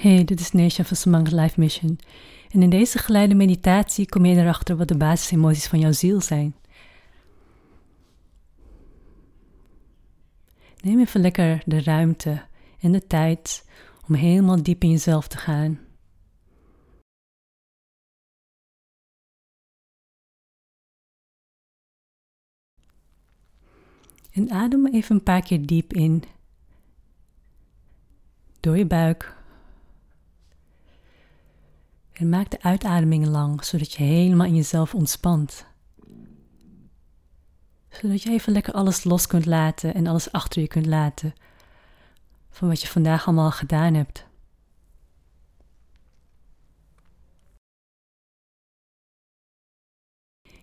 Hey, dit is Nesha van Samang Life Mission. En in deze geleide meditatie kom je erachter wat de basisemoties van jouw ziel zijn. Neem even lekker de ruimte en de tijd om helemaal diep in jezelf te gaan. En adem even een paar keer diep in door je buik. En maak de uitademingen lang, zodat je helemaal in jezelf ontspant. Zodat je even lekker alles los kunt laten en alles achter je kunt laten van wat je vandaag allemaal gedaan hebt.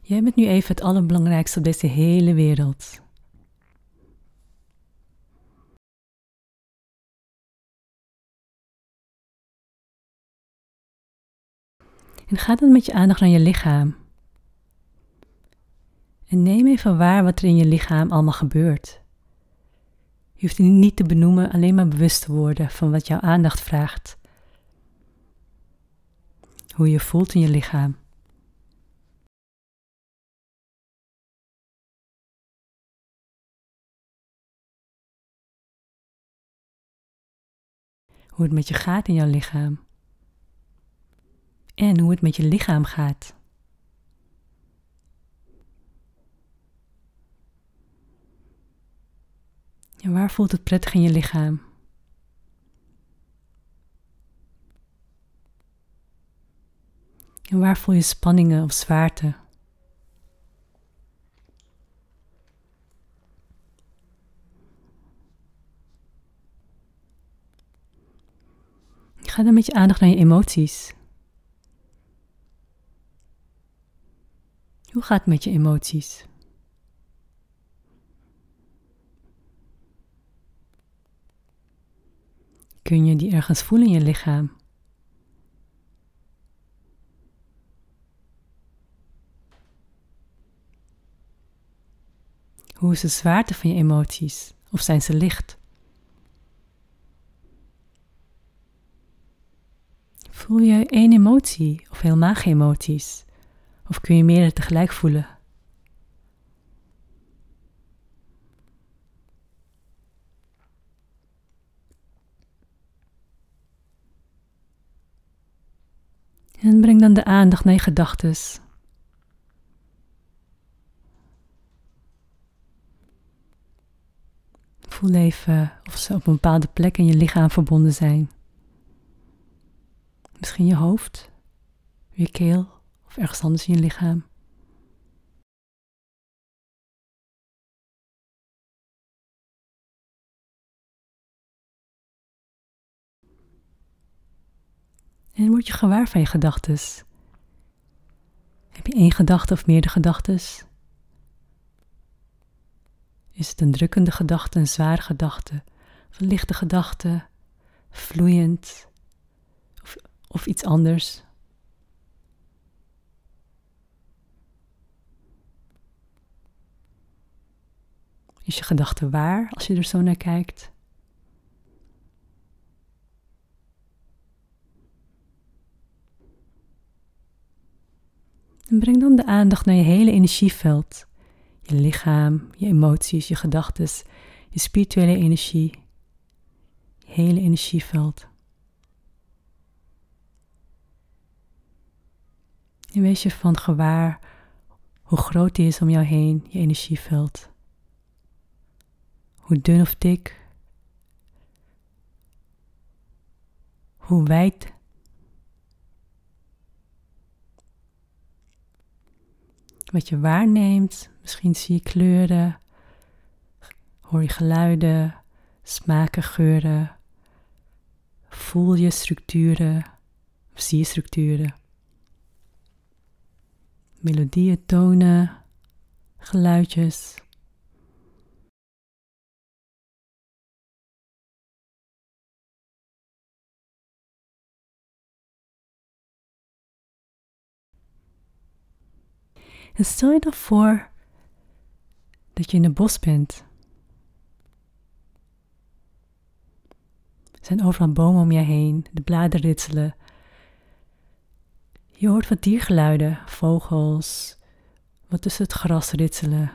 Jij bent nu even het allerbelangrijkste op deze hele wereld. En ga dan met je aandacht naar je lichaam. En neem even waar wat er in je lichaam allemaal gebeurt. Je hoeft het niet te benoemen, alleen maar bewust te worden van wat jouw aandacht vraagt. Hoe je voelt in je lichaam. Hoe het met je gaat in jouw lichaam en hoe het met je lichaam gaat. En waar voelt het prettig in je lichaam? En waar voel je spanningen of zwaarte? Ga dan met je aandacht naar je emoties. Hoe gaat het met je emoties? Kun je die ergens voelen in je lichaam? Hoe is de zwaarte van je emoties? Of zijn ze licht? Voel je één emotie of helemaal geen emoties? Of kun je meerdere tegelijk voelen? En breng dan de aandacht naar je gedachten. Voel even of ze op een bepaalde plek in je lichaam verbonden zijn. Misschien je hoofd, je keel of ergens anders in je lichaam. En word je gewaar van je gedachten. Heb je één gedachte of meerdere gedachten? Is het een drukkende gedachte, een zware gedachte, een lichte gedachte, vloeiend of, of iets anders? Is je gedachte waar als je er zo naar kijkt? En breng dan de aandacht naar je hele energieveld. Je lichaam, je emoties, je gedachten, je spirituele energie. Je hele energieveld. En wees je van gewaar hoe groot die is om jou heen, je energieveld hoe dun of dik, hoe wijd. Wat je waarneemt, misschien zie je kleuren, hoor je geluiden, smaken, geuren, voel je structuren, of zie je structuren. Melodieën, tonen, geluidjes. En stel je dan voor dat je in een bos bent. zijn overal bomen om je heen, de bladeren ritselen. Je hoort wat diergeluiden, vogels, wat tussen het gras ritselen.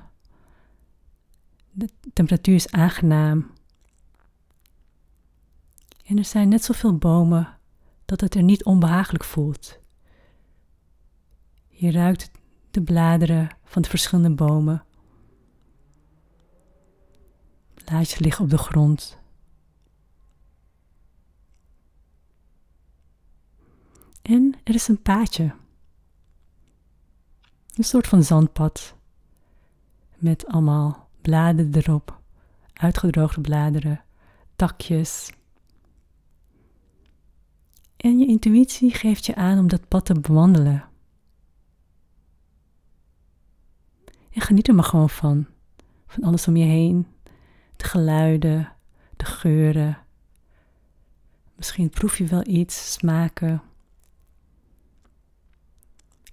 De temperatuur is aangenaam. En er zijn net zoveel bomen dat het er niet onbehagelijk voelt. Je ruikt de bladeren van de verschillende bomen. Blaadjes liggen op de grond. En er is een paadje. Een soort van zandpad. Met allemaal bladeren erop. Uitgedroogde bladeren, takjes. En je intuïtie geeft je aan om dat pad te bewandelen. En geniet er maar gewoon van. Van alles om je heen. De geluiden, de geuren. Misschien proef je wel iets, smaken.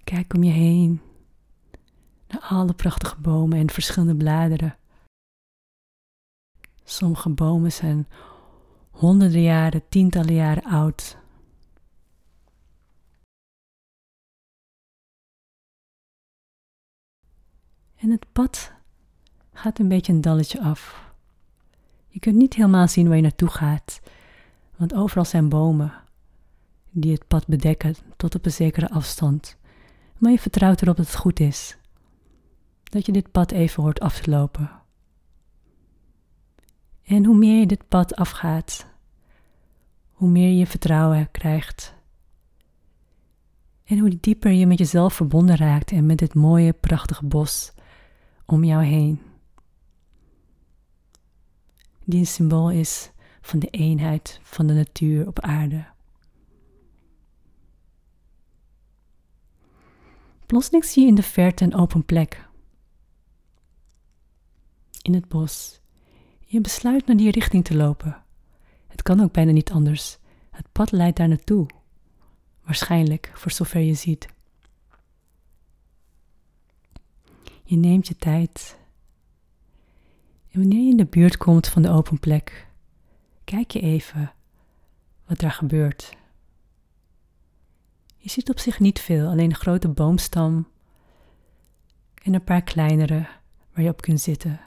Kijk om je heen. Naar alle prachtige bomen en verschillende bladeren. Sommige bomen zijn honderden jaren, tientallen jaren oud. En het pad gaat een beetje een dalletje af. Je kunt niet helemaal zien waar je naartoe gaat, want overal zijn bomen die het pad bedekken tot op een zekere afstand. Maar je vertrouwt erop dat het goed is, dat je dit pad even hoort af te lopen. En hoe meer je dit pad afgaat, hoe meer je vertrouwen krijgt. En hoe dieper je met jezelf verbonden raakt en met dit mooie, prachtige bos om jou heen. Die een symbool is van de eenheid van de natuur op aarde. Plotseling zie je in de verte een open plek. In het bos. Je besluit naar die richting te lopen. Het kan ook bijna niet anders. Het pad leidt daar naartoe. Waarschijnlijk, voor zover je ziet. Je neemt je tijd. En wanneer je in de buurt komt van de open plek, kijk je even wat daar gebeurt. Je ziet op zich niet veel, alleen een grote boomstam en een paar kleinere waar je op kunt zitten.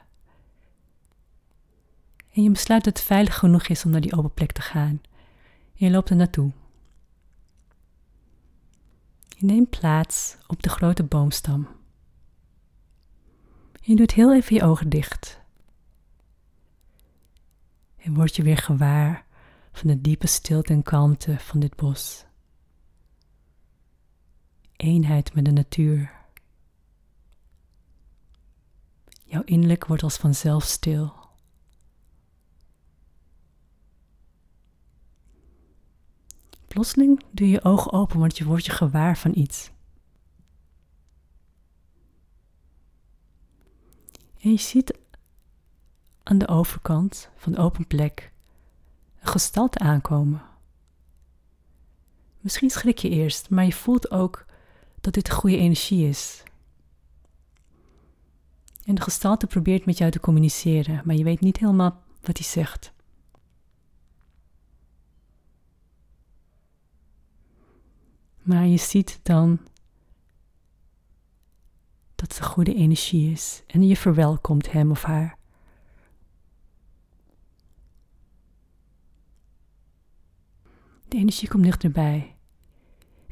En je besluit dat het veilig genoeg is om naar die open plek te gaan. En je loopt er naartoe. Je neemt plaats op de grote boomstam. Je doet heel even je ogen dicht. En word je weer gewaar van de diepe stilte en kalmte van dit bos. Eenheid met de natuur. Jouw innerlijk wordt als vanzelf stil. Plotseling doe je ogen open, want je wordt je gewaar van iets. En je ziet aan de overkant van de open plek een gestalte aankomen. Misschien schrik je eerst, maar je voelt ook dat dit goede energie is. En de gestalte probeert met jou te communiceren, maar je weet niet helemaal wat hij zegt. Maar je ziet dan dat het goede energie is en je verwelkomt hem of haar. De energie komt dichterbij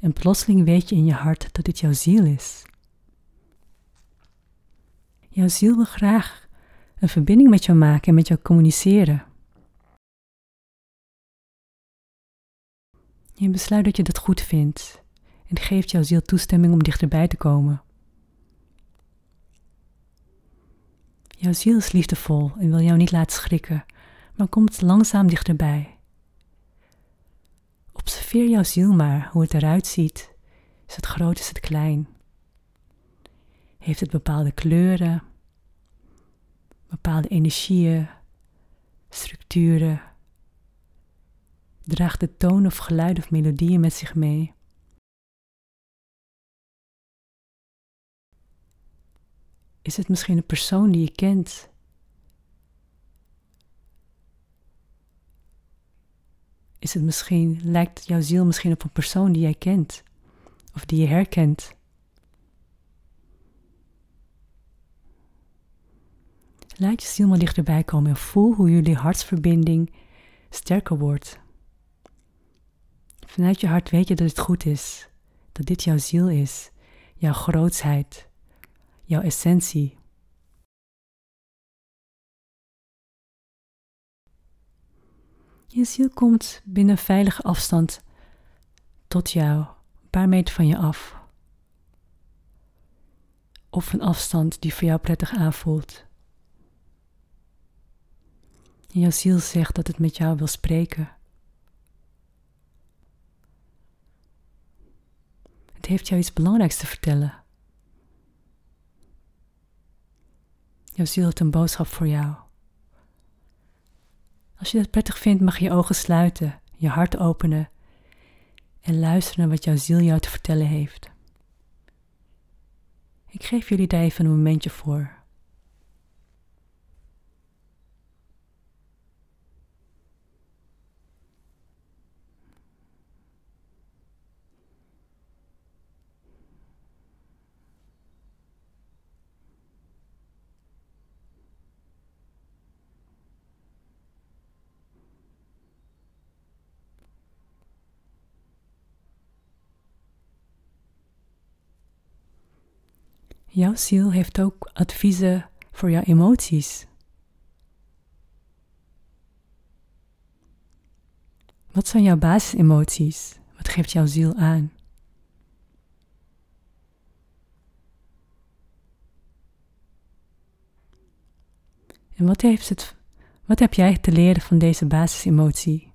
en plotseling weet je in je hart dat dit jouw ziel is. Jouw ziel wil graag een verbinding met jou maken en met jou communiceren. Je besluit dat je dat goed vindt en geeft jouw ziel toestemming om dichterbij te komen. Jouw ziel is liefdevol en wil jou niet laten schrikken, maar komt langzaam dichterbij. Observeer jouw ziel maar hoe het eruit ziet. Is het groot, is het klein? Heeft het bepaalde kleuren, bepaalde energieën, structuren? Draagt de toon of geluid of melodieën met zich mee? Is het misschien een persoon die je kent? is het misschien, lijkt jouw ziel misschien op een persoon die jij kent of die je herkent. Laat je ziel maar dichterbij komen en voel hoe jullie hartsverbinding sterker wordt. Vanuit je hart weet je dat het goed is, dat dit jouw ziel is, jouw grootsheid, jouw essentie. Je ziel komt binnen veilige afstand tot jou, een paar meter van je af. Of een afstand die voor jou prettig aanvoelt. En jouw ziel zegt dat het met jou wil spreken. Het heeft jou iets belangrijks te vertellen. Jouw ziel heeft een boodschap voor jou. Als je dat prettig vindt, mag je je ogen sluiten, je hart openen en luisteren naar wat jouw ziel jou te vertellen heeft. Ik geef jullie daar even een momentje voor. Jouw ziel heeft ook adviezen voor jouw emoties. Wat zijn jouw basisemoties? Wat geeft jouw ziel aan? En wat, heeft het, wat heb jij te leren van deze basisemotie?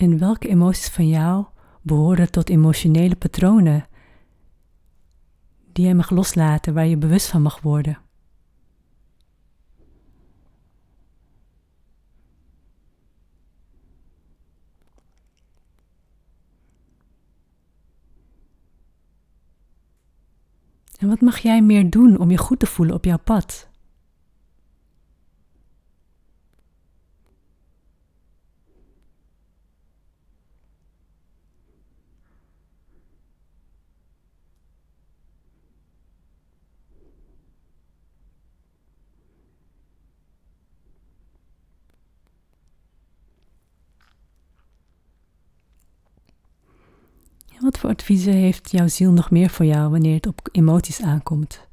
En welke emoties van jou behoren tot emotionele patronen die je mag loslaten, waar je bewust van mag worden? En wat mag jij meer doen om je goed te voelen op jouw pad? Wat voor adviezen heeft jouw ziel nog meer voor jou wanneer het op emoties aankomt?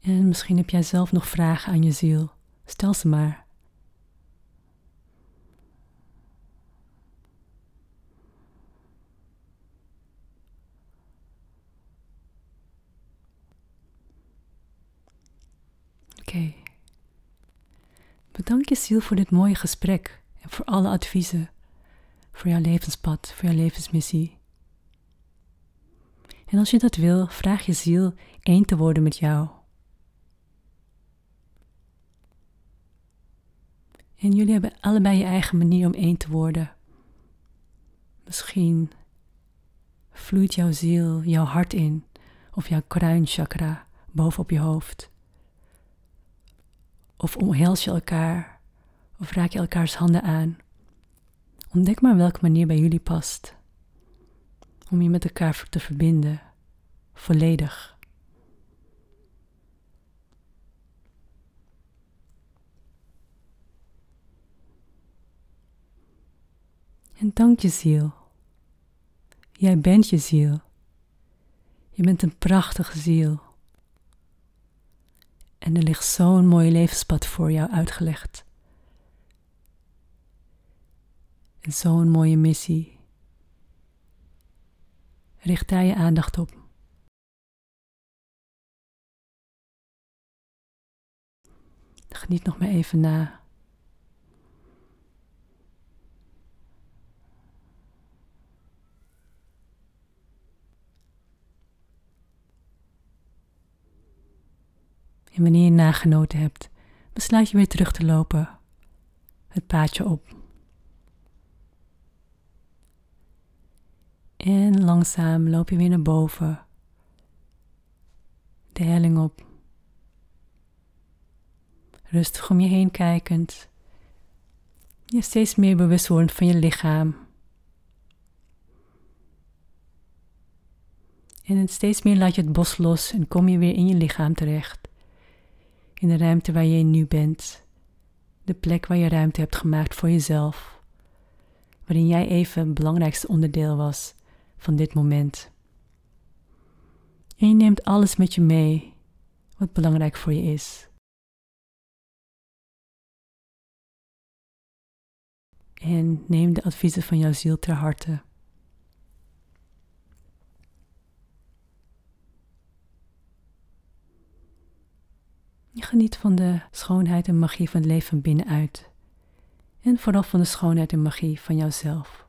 En misschien heb jij zelf nog vragen aan je ziel. Stel ze maar. Ziel voor dit mooie gesprek en voor alle adviezen, voor jouw levenspad, voor jouw levensmissie. En als je dat wil, vraag je ziel één te worden met jou. En jullie hebben allebei je eigen manier om één te worden. Misschien vloeit jouw ziel jouw hart in of jouw kruinchakra bovenop je hoofd. Of omhels je elkaar, of raak je elkaars handen aan. Ontdek maar welke manier bij jullie past. Om je met elkaar te verbinden, volledig. En dank je ziel. Jij bent je ziel. Je bent een prachtige ziel. En er ligt zo'n mooi levenspad voor jou uitgelegd. En zo'n mooie missie. Richt daar je aandacht op. Geniet nog maar even na. En wanneer je nagenoten hebt, besluit je weer terug te lopen, het paadje op. En langzaam loop je weer naar boven, de helling op. Rustig om je heen kijkend. Je steeds meer bewust wordt van je lichaam. En steeds meer laat je het bos los en kom je weer in je lichaam terecht. In de ruimte waar je nu bent. De plek waar je ruimte hebt gemaakt voor jezelf. Waarin jij even het belangrijkste onderdeel was van dit moment. En je neemt alles met je mee wat belangrijk voor je is. En neem de adviezen van jouw ziel ter harte. Je geniet van de schoonheid en magie van het leven van binnenuit. En vooral van de schoonheid en magie van jouzelf.